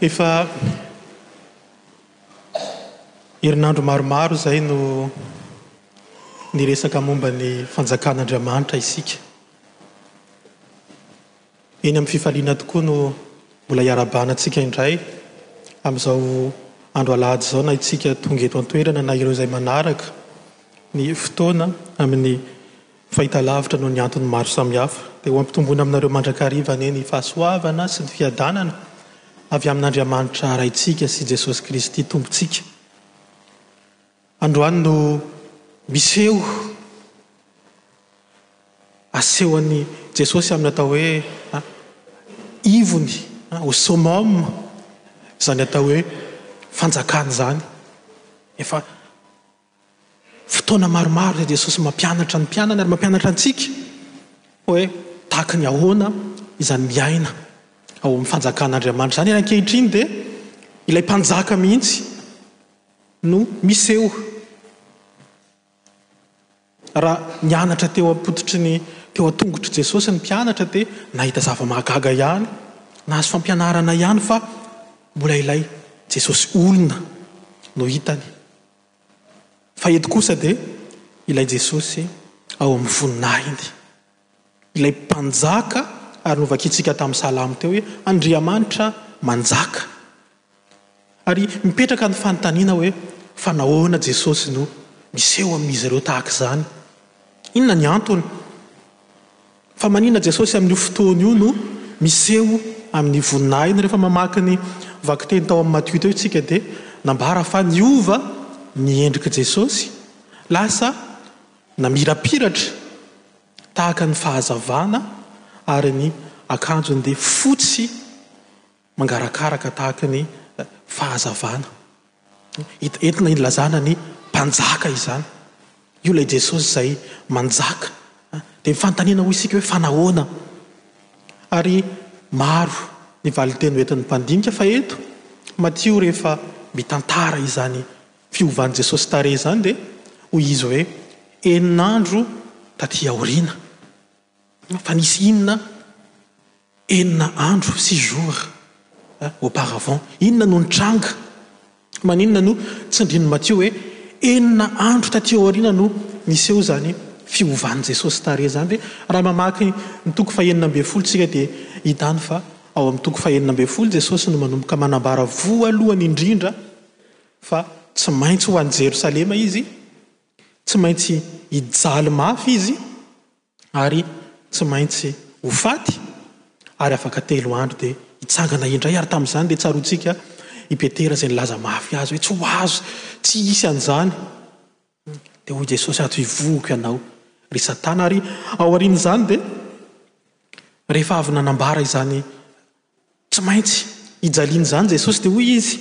Efa herinandro maromaro izay no niresaka momba ny fanjakan'Andriamanitra isika. Eny amin'ny fifaliana tokoa no mbola hiarabana antsika indray amin'izao andro alahady izao na itsika tonga eto an-toerana na ireo izay manaraka ny fotoana amin'ny Fahitalavitra noho ny antony maro samihafa, dia ho ampitomboina aminareo mandrakariva anie ny fahasoavana sy ny fiadanana avy amin'Andriamanitra Raintsika sy Jesosy Kristy Tompontsika. Androany no miseho aseho an'i Jesosy amin'ny atao hoe ivony, au summum, izany atao hoe fanjakana izany. Efa. Fotoana maromaro dia Jesosy mampianatra ny mpianany ary mampianatra antsika hoe tahaka ny ahoana izany miaina ao amin'ny fanjakan'Andriamanitra izany. Ary ankehitriny dia ilay mpanjaka mihitsy no miseho. Raha nianatra teo am-pototry ny teo an-tongotr'i Jesosy ny mpianatra dia nahita zava-mahagaga ihany, nahazo fampianarana ihany fa mbola ilay Jesosy olona no hitany. Fa eto kosa dia ilay Jesosy ao amin'ny voninahiny, ilay Mpanjaka, ary novakintsika tamin'ny salamo teo hoe Andriamanitra manjaka. Ary mipetraka ny fanontaniana hoe fa nahoana Jesosy no miseho amin'izy ireo tahaka izany? Inona ny antony? Fa maninona Jesosy amin'io fotoana io no miseho amin'ny voninahiny? Rehefa mamaky ny vakiteny tao amin'ny Matio teo isika dia nambara fa niova ny endrik'i Jesosy, lasa namirapiratra tahaka ny fahazavana ary ny akanjony dia fotsy. mangarakaraka tahaka ny fahazavana. Entina ilazana ny mpanjaka izany. Io ilay Jesosy izay manjaka. Dia ny fanontaniana ho isika hoe fa nahoana? Ary maro ny valinteny ho entin'ny mpandinika fa eto Matio rehefa mitantara izany fiovan'i Jesosy tarehy izany dia hoy izy hoe enina andro taty aoriana. Fa nisy inona enina andro, six jours, auparavant? Inona no nitranga? Maninona no tsindrin'i Matio hoe enina andro taty aoriana no niseho izany fiovan'i Jesosy tarehy izany? Dia raha mamaky ny toko fahenina ambin'ny folo isika dia hita any fa ao amin'ny toko fahenina ambin'ny folo Jesosy no manomboka manambara voalohany indrindra fa tsy maintsy ho any Jerosalema Izy Tsy maintsy hijaly mafy izy ary tsy maintsy ho faty, ary afaka telo andro dia hitsangana indray, ary tamin'izany dia tsaroantsika i Petera izay nilaza mafy azy hoe, tsy ho azo, tsy hisy an'izany. Dia hoy Jesosy, ato hivohoko ianao, ry Satana, ary aorian'izany dia rehefa avy nanambara izany tsy maintsy hijaliany izany Jesosy dia hoy Izy,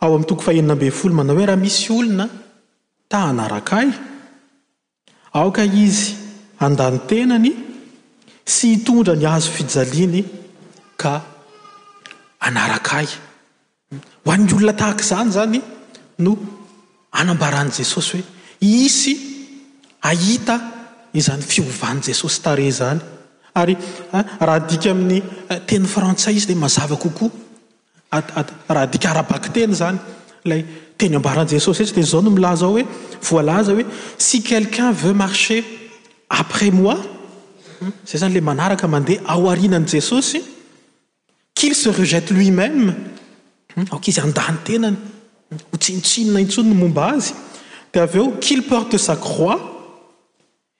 Ao amin'ny toko fahenina ambin'ny folo manao hoe, Raha misy olona ta hanaraka ahy, aoka izy handà ny tenany sy hitondra ny hazo fijaliany ka hanaraka ahy. Ho an'ny olona tahaka izany izany no anambaran'i Jesosy hoe hisy hahita izany fiovan'i Jesosy tarehy izany. Ary raha adika amin'ny teny frantsay izy dia mazava kokoa At at raha adika ara-bakiteny izany, ilay teny ambaran'i Jesosy etsy dia izao no milaza ao hoe, voalaza hoe, si quelqu'un veut marcher après moi, izay izany ilay manaraka mandeha ao aorianan'i Jesosy, qu'il se rejette lui même, aoka izy handa ny tenany, ho tsinontsinona intsony ny momba azy, dia avy eo qu'il porte sa croix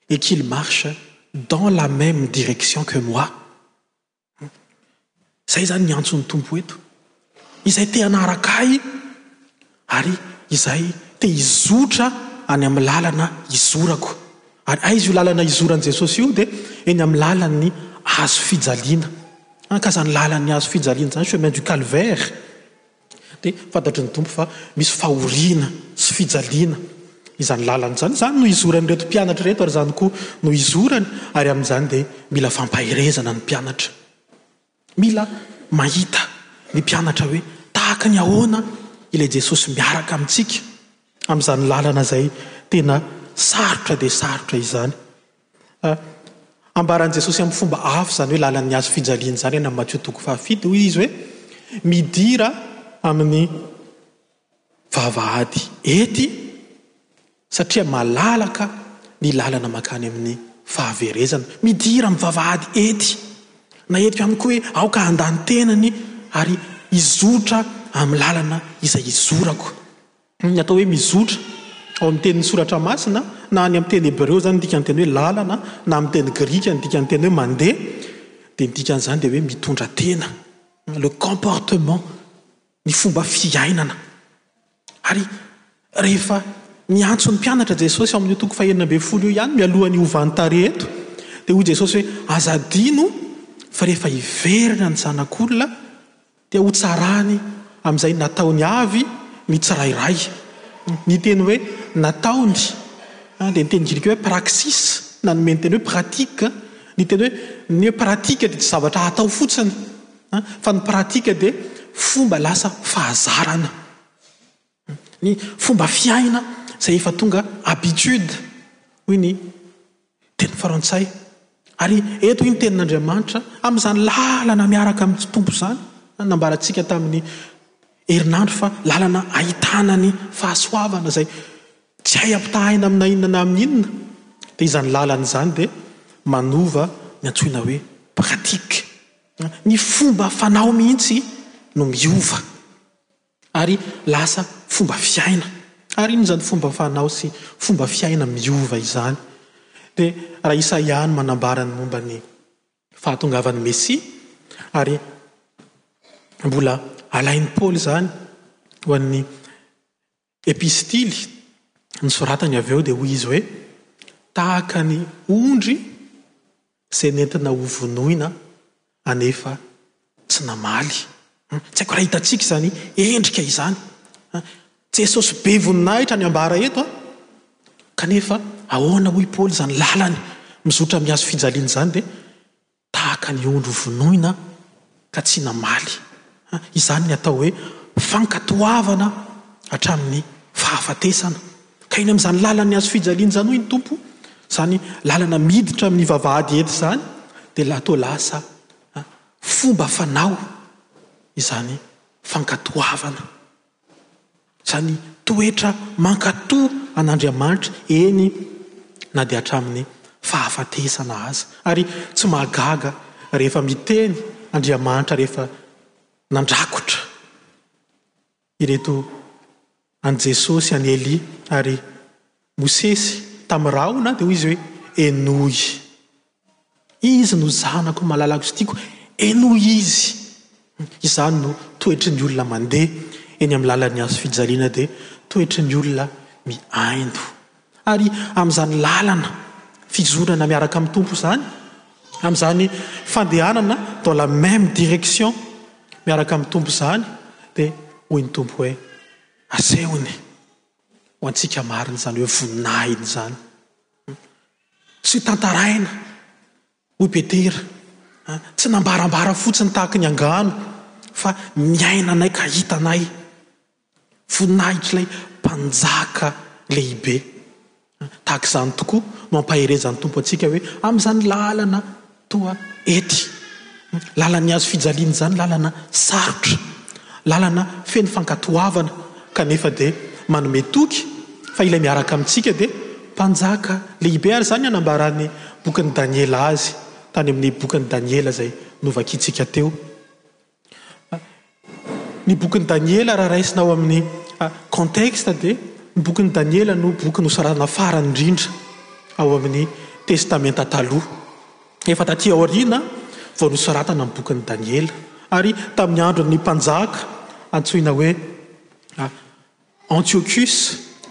et qu'il marche dans la même direction que moi. Izay izany ny antson'ny Tompo eto. Izay te hanaraka Ahy ary izay te hizotra any amin'ny lalana izorako. Ary aiza io lalana izoran'i Jesosy io? Dia eny amin'ny lalan'ny hazo fijaliana. An, ka izany lalan'ny hazo fijaliana izany, chemin du calvaire, Dia fantatry ny Tompo fa misy fahoriana sy fijaliana izany lalana izany. Izany no izoran'ireto mpianatra ireto ary izany koa no izorany ary amin'izany dia mila fampaherezana ny mpianatra. Mila mahita ny mpianatra hoe tahaka ny ahoana ilay Jesosy miaraka amintsika amin'izany lalana izay tena sarotra dia sarotra izany. Ambaran'i Jesosy amin'ny fomba hafa izany hoe lalan'ny hazo fijaliana izany any amin'ny Matio toko fahafito. Hoy izy hoe, Midira amin'ny vavahady ety satria malalaka ny lalana mankany amin'ny fahaverezana. Midira amin'ny vavahady ety. Na eto ihany koa hoe aoka handany tenany ary hizotra amin'ny lalana izay hizorako. Ny atao hoe mizotra, ao amin'ny tenin'ny Soratra Masina, na any amin'ny teny hebreo izany ny dikan'ny teny hoe lalana, na amin'ny teny grika ny dikan'ny teny hoe mandeha, dia ny dikan'izany dia hoe mitondra tena, le comportement, ny fomba fiainana. Ary rehefa miantso ny mpianatra Jesosy ao amin'io toko fahenina ambin'ny folo io ihany, mialohan'ny hiovan'ny tarehy eto, dia hoy Jesosy hoe, Aza adino fa rehefa hiverina ny Zanak'olona, Te hotsarany amin'izay nataony avy ny tsirairay. Ny teny hoe nataony dia ny teny grika hoe praxis nanome ny teny hoe pratique. Ny teny hoe ny hoe pratique dia tsy zavatra atao fotsiny fa ny pratique dia fomba lasa fahazarana. Ny fomba fiaina izay efa tonga habitude, hoy ny teny frantsay. Ary eto hoy ny tenin'Andriamanitra, amin'izany lalana miaraka amin'ny Tompo izany, nambarantsika tamin'ny herinandro fa lalana ahitana ny fahasoavana izay tsy hay ampitahaina amina inona na amin'ny inona, dia izany lalana izany dia manova ny antsoina hoe pratique. Ny fomba fanao mihitsy no miova. Ary lasa fomba fiaina. Ary inona izany fomba fanao sy fomba fiaina miova izany? Dia raha Isaia no manambara ny momba ny fahatongavan'ny Mesia, ary mbola alain'i Paoly izany ho an'ny epistily nosoratany avy eo, dia hoy izy hoe, Tahaka ny ondry Izay nentina hovonoina anefa tsy namaly. Tsy haiko raha hitantsika izany endrika izany. Jesosy be voninahitra ny ambara eto an! Kanefa ahoana hoy Paoly izany lalany mizotra amin'ny hazofijaliana izany dia tahaka ny ondry hovonoina. ka tsy namaly. Izany ny atao hoe fankatoavana hatramin'ny fahafatesana. Ka eny amin'izany lalan'ny hazo fijaliana izany hoy ny Tompo, izany lalana miditra amin'ny vavahady ety izany dia toa lasa fomba fanao izany fankatoavana. Izany toetra mankatò an'Andriamanitra, eny na dia hatramin'ny fahafatesana aza. Ary tsy mahagaga rehefa miteny Andriamanitra rehefa nandrakotra ireto an'i Jesosy an'i Elia ary Mosesy tamin'i Rahona dia hoy izy hoe, Henoy. Izy no zanako malalako sy tiako, henoy izy. Izany no toetry ny olona mandeha eny amin'ny lalan'ny hazo fijaliana dia toetry ny olona mihaino. Ary amin'izany lalana fizorana miaraka amin'ny Tompo izany, amin'izany fandehanana dans la même direction miaraka amin'ny Tompo izany dia hoy ny Tompo hoe, Asehony. ho antsika marina izany hoe voninahiny izany. Tsy tantaraina, hoy Petera. Tsy nambarambara fotsiny tahaka ny angano fa niainanay ka hitanay. Voninahitry ilay mpanjaka lehibe. Tahaka izany tokoa no ampaherezan'ny Tompo antsika hoe amin'izany lalana toa ety, lalan'ny hazo fijaliana izany, lalana sarotra, lalana feno fankatoavana kanefa dia manome toky fa ilay miaraka amintsika dia Mpanjaka lehibe ary izany anambaran'ny bokin'i Daniela azy tany amin'ny bokin'i Daniela izay novakintsika teo. Ny bokin'i Daniela raha raisina ao amin'ny contexte dia ny bokin'i Daniela no boky nosoratana farany indrindra ao amin'ny Testamenta Taloha. Efa taty aoriana vao nosoratana ny bokin'i Daniela ary tamin'ny andron'ny mpanjaka antsoina hoe Antiochus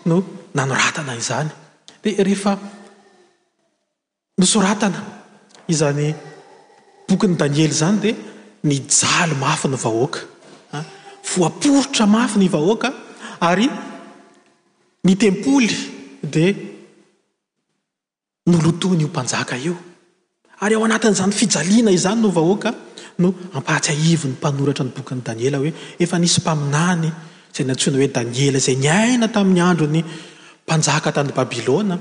no nanoratana izany. Dia rehefa Nosoratana izany bokin'i Daniela izany dia nijaly mafy ny vahoaka. Voaporitra mafy ny vahoaka ary ny tempoly dia nolotoin'io mpanjaka io. Ary ao anatin'izany fijaliana izany no vahoaka no ampahatsiahivin'ny mpanoratra ny bokin'i Daniela hoe efa nisy mpaminany izay nantsoina hoe Daniela izay niaina tamin'ny andron'ny mpanjaka tany Babylona,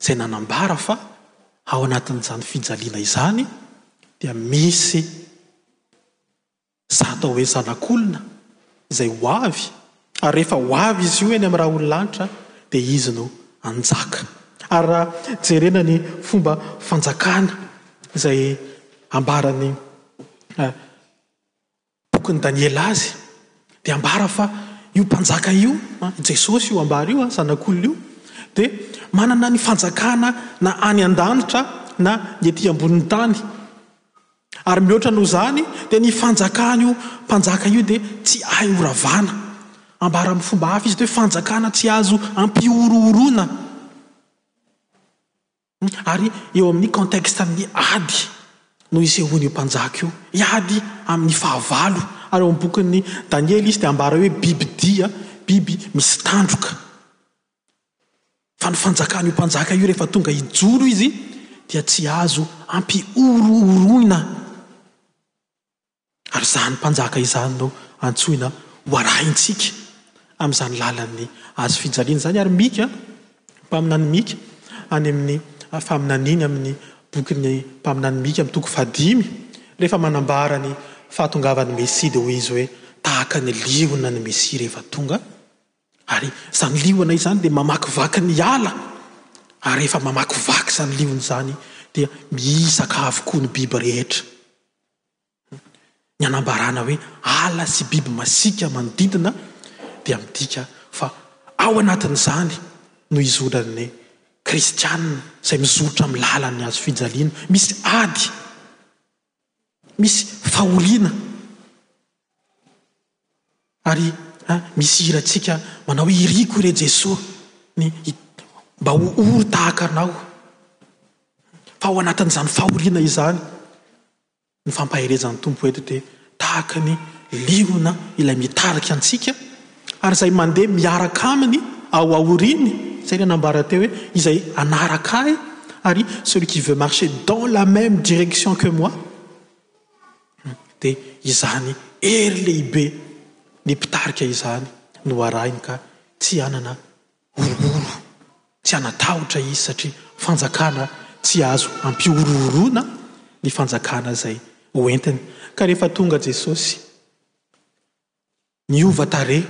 izay nanambara fa ao anatin'izany fijaliana izany dia misy za atao hoe zanak'olona izay ho avy ary rehefa ho avy izy io eny amin'ny raha olon-lanitra dia izy no hanjaka ary raha jerena ny fomba fanjakana izay ambaran'ny bokin'i Daniela azy dia ambara fa io mpanjaka io, i Jesosy io ambara io, zanak'olona io, dia manana ny fanjakana na any an-danitra na ny ety ambonin'ny tany. Ary mihoatra noho izany dia ny fanjakan'io mpanjaka io dia tsy hay horavana. Ambara amin'ny fomba hafa izy ity hoe fanjakana tsy azo ampihorohoroana. Ary eo amin'ny contexte-n'ny ady no isehoan'io mpanjaka io. Hiady amin'ny fahavalo. Ary ao amin'ny bokin'i Daniela izy dia ambara hoe bibi-dia, biby misy tandroka. Fa ny fanjakan'io mpanjaka io rehefa tonga hijoro izy dia tsy azo ampihorohoroina. Ary izany Mpanjaka izany no antsoina ho arahintsika amin'izany lalan'ny Hazo fijaliana izany. Ary Mika, mpaminany Mika, any amin'ny faminaniany amin'ny bokin'ny mpaminany Mika amin'ny toko fahadimy, rehefa manambara ny fahatongavan'ny Mesia dia hoy izy hoe, Tahaka ny liona ny Mesia rehefa tonga, ary izany liona izany dia mamakivaky ny ala, ary rehefa mamakivaky izany liona izany dia mihisaka avokoa ny biby rehetra. Ny anambarana hoe ala sy biby masiaka manodidina dia midika fa ao anatin'izany no hizoran'ny kristiana izay mizoritra amin'ny lalan'ny hazo fijaliana. Misy ady, misy fahoriana. Ary misy hirantsika manao hoe, Iriko re Jesoa ny mba ho ory tahaka Anao. Fa ao anatin'izany fahoriana izany, ny fampaherezan'ny Tompo eto dia tahaka ny liona ilay mitarika antsika ary izay mandeha miaraka Aminy ao aoriany, izay ilay nambara teo hoe, izay hanaraka Ahy, ary celui qui veut marcher dans la même direction que moi. Dia izany hery lehibe ny mpitarika izany no arahiny ka tsy hanana horohoro, tsy hanan-tahotra izy satria fanjakana tsy azo ampihorohoroana ny fanjakana izay ho entiny. Ka rehefa tonga Jesosy niova tarehy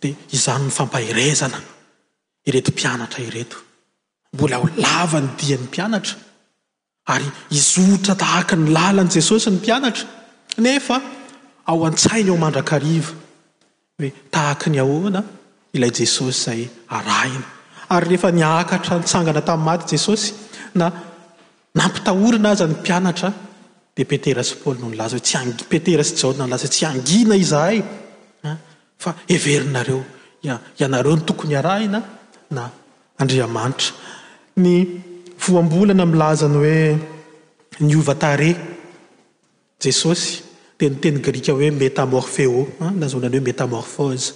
dia izany no fampaherezana ireto mpianatra ireto. Mbola ho lava ny dian'ny mpianatra. Ary hizotra tahaka ny lalan'i Jesosy ny mpianatra, nefa ao an-tsainy ao mandrakariva hoe tahaka ny ahoana ilay Jesosy izay arahiny. Ary rehefa niakatra nitsangana tamin'ny maty Jesosy, na nampitahorina aza ny mpianatra, dia Petera sy Paoly no nilaza hoe tsy hangi-, Petera sy Jaona nilaza hoe tsy hangina izahay fa heverinareo, ianareo no tokony harahina na Andriamanitra. Ny voambolana milaza ny hoe niova tarehy Jesosy dia ny teny grika hoe metamorpheo, nazonany hoe metamorphose.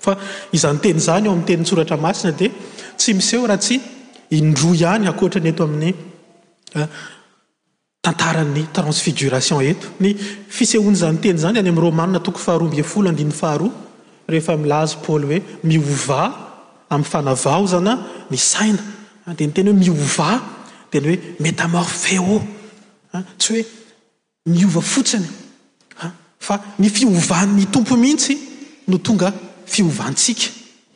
Fa izany teny izany ao amin'ny tenin-tsoratra masina dia tsy miseho raha tsy indroa ihany ankoatra ny eto amin'ny tantaran'ny transfiguration eto, ny fisehoan'izany teny izany any amin'ny Romana toko faharoa ambin'ny folo andininy faharoa, rehefa milaza Paoly hoe miovà amin'ny fanavaozana ny saina. Dia ny teny hoe miovà dia ny hoe metamorpheo, tsy hoe miova fotsiny, fa ny fiovan'ny Tompo mihitsy no tonga fiovantsika.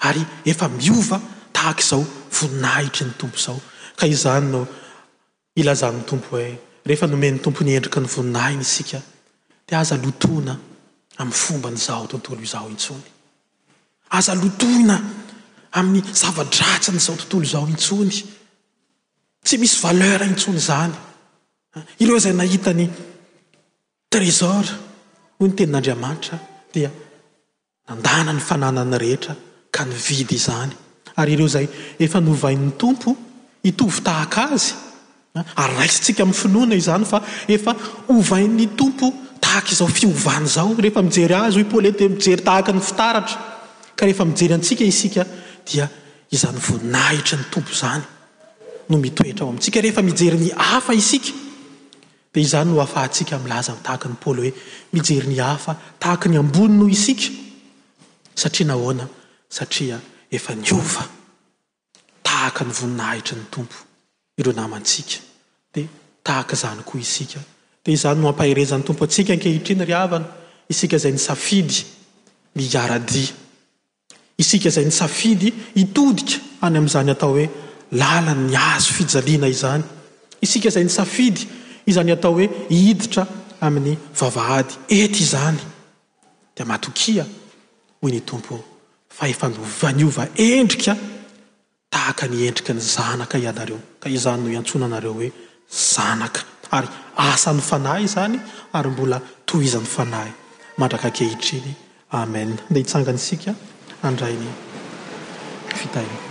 Ary efa miova tahaka izao voninahitry ny Tompo izao. Ka izany no ilazan'ny Tompo hoe, rehefa nomen'ny Tompo ny endriky ny voninahiny isika, dia aza lotoina amin'ny fomban'izao tontolo izao intsony. Aza lotoina amin'ny zava-dratsin'izao tontolo izao intsony. Tsy misy valeur intsony izany. Ireo izay nahita ny trésor, hoy ny tenin'Andriamanitra, dia Nandana ny fananany rehetra ka nividy izany, ary ireo izay efa novain'ny Tompo hitovy tahaka azy, ary raisintsika amin'ny finoana izany fa efa hovain'ny Tompo tahaka izao fiovany izao, rehefa mijery azy, hoy Paoly eto, dia mijery tahaka ny fitaratra, ka rehefa mijery antsika isika dia izany voninahitry ny Tompo izany no mitoetra ao amintsika, rehefa mijery ny hafa isika, Dia izany no ahafahantsika milaza tahaka an'i Paoly hoe, Mijery ny hafa tahaka ny ambony noho isika. Satria nahoana? Satria efa niova tahaka ny voninahitry ny Tompo ireo namantsika, dia tahaka izany koa isika. Dia izany no ampaherezan'ny Tompo antsika ankehitriny, ry havana, isika izay nisafidy ny hiara-dia Isika izay nisafidy hitodika any amin'izany atao hoe lalan'ny hazo fijaliana izany, isika izay nisafidy izany atao hoe hiditra amin'ny vavahady hety izany, dia matokia, hoy ny Tompo, fa efa niova endrika. tahaka ny endriky ny zanaka ianareo, ka izany no iantsoana anareo hoe zanaka, ary asa ny Fanahy izany, ary mbola tohizan' ny Fanahy mandrak'ankehitriny. Amen. Ndeha hitsangana isika handray ny fitahiana.